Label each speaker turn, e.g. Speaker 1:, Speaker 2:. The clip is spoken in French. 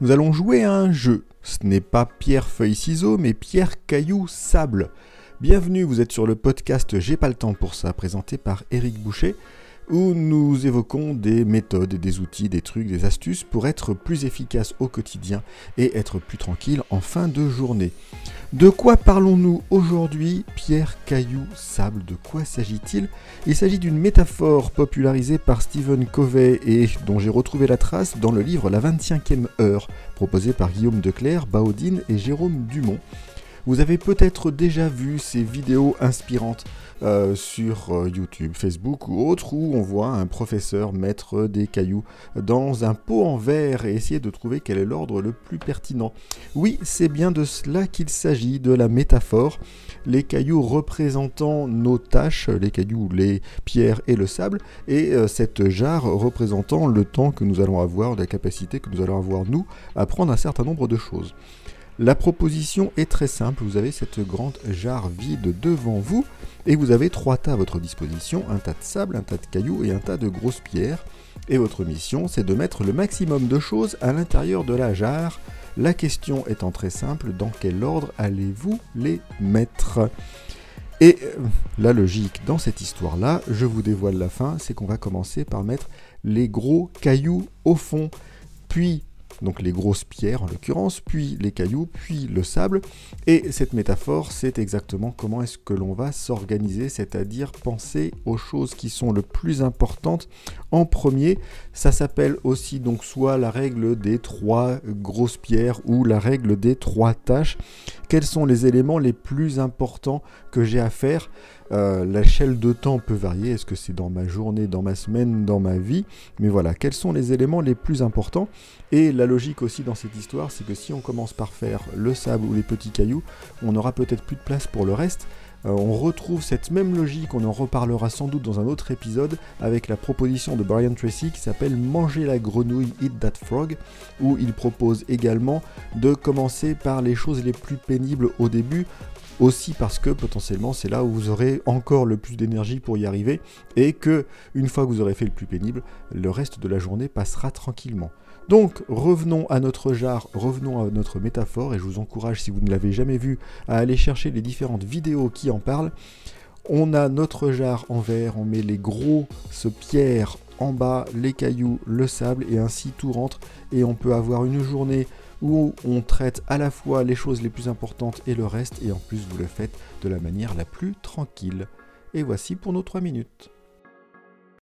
Speaker 1: Nous allons jouer à un jeu. Ce n'est pas pierre, feuille, ciseaux, mais pierre, caillou, sable. Bienvenue, vous êtes sur le podcast J'ai pas le temps pour ça, présenté par Eric Boucher, où nous évoquons des méthodes, des outils, des trucs, des astuces pour être plus efficace au quotidien et être plus tranquille en fin de journée. De quoi parlons-nous aujourd'hui Pierre, caillou, sable, de quoi s'agit-il? Il, s'agit d'une métaphore popularisée par Stephen Covey et dont j'ai retrouvé la trace dans le livre La 25e heure, proposé par Guillaume Declerc, Baudine et Jérôme Dumont. Vous avez peut-être déjà vu ces vidéos inspirantes euh, sur euh, YouTube, Facebook ou autre où on voit un professeur mettre des cailloux dans un pot en verre et essayer de trouver quel est l'ordre le plus pertinent. Oui, c'est bien de cela qu'il s'agit, de la métaphore. Les cailloux représentant nos tâches, les cailloux, les pierres et le sable, et euh, cette jarre représentant le temps que nous allons avoir, la capacité que nous allons avoir nous à prendre un certain nombre de choses. La proposition est très simple, vous avez cette grande jarre vide devant vous et vous avez trois tas à votre disposition, un tas de sable, un tas de cailloux et un tas de grosses pierres. Et votre mission, c'est de mettre le maximum de choses à l'intérieur de la jarre. La question étant très simple, dans quel ordre allez-vous les mettre? Et euh, la logique dans cette histoire-là, je vous dévoile la fin, c'est qu'on va commencer par mettre les gros cailloux au fond, puis donc les grosses pierres en l'occurrence, puis les cailloux, puis le sable. Et cette métaphore, c'est exactement comment est-ce que l'on va s'organiser, c'est-à-dire penser aux choses qui sont le plus importantes en premier. Ça s'appelle aussi donc soit la règle des trois grosses pierres ou la règle des trois tâches. Quels sont les éléments les plus importants que j'ai à faire? Euh, L'échelle de temps peut varier. Est-ce que c'est dans ma journée, dans ma semaine, dans ma vie? Mais voilà, quels sont les éléments les plus importants? La logique aussi dans cette histoire, c'est que si on commence par faire le sable ou les petits cailloux, on n'aura peut-être plus de place pour le reste. Euh, on retrouve cette même logique, on en reparlera sans doute dans un autre épisode, avec la proposition de Brian Tracy qui s'appelle Manger la grenouille, Eat That Frog, où il propose également de commencer par les choses les plus pénibles au début aussi parce que potentiellement c'est là où vous aurez encore le plus d'énergie pour y arriver et que une fois que vous aurez fait le plus pénible, le reste de la journée passera tranquillement. Donc revenons à notre jarre, revenons à notre métaphore et je vous encourage si vous ne l'avez jamais vu à aller chercher les différentes vidéos qui en parlent. On a notre jarre en verre, on met les grosses pierres en bas, les cailloux, le sable et ainsi tout rentre et on peut avoir une journée où on traite à la fois les choses les plus importantes et le reste, et en plus vous le faites de la manière la plus tranquille. Et voici pour nos 3 minutes.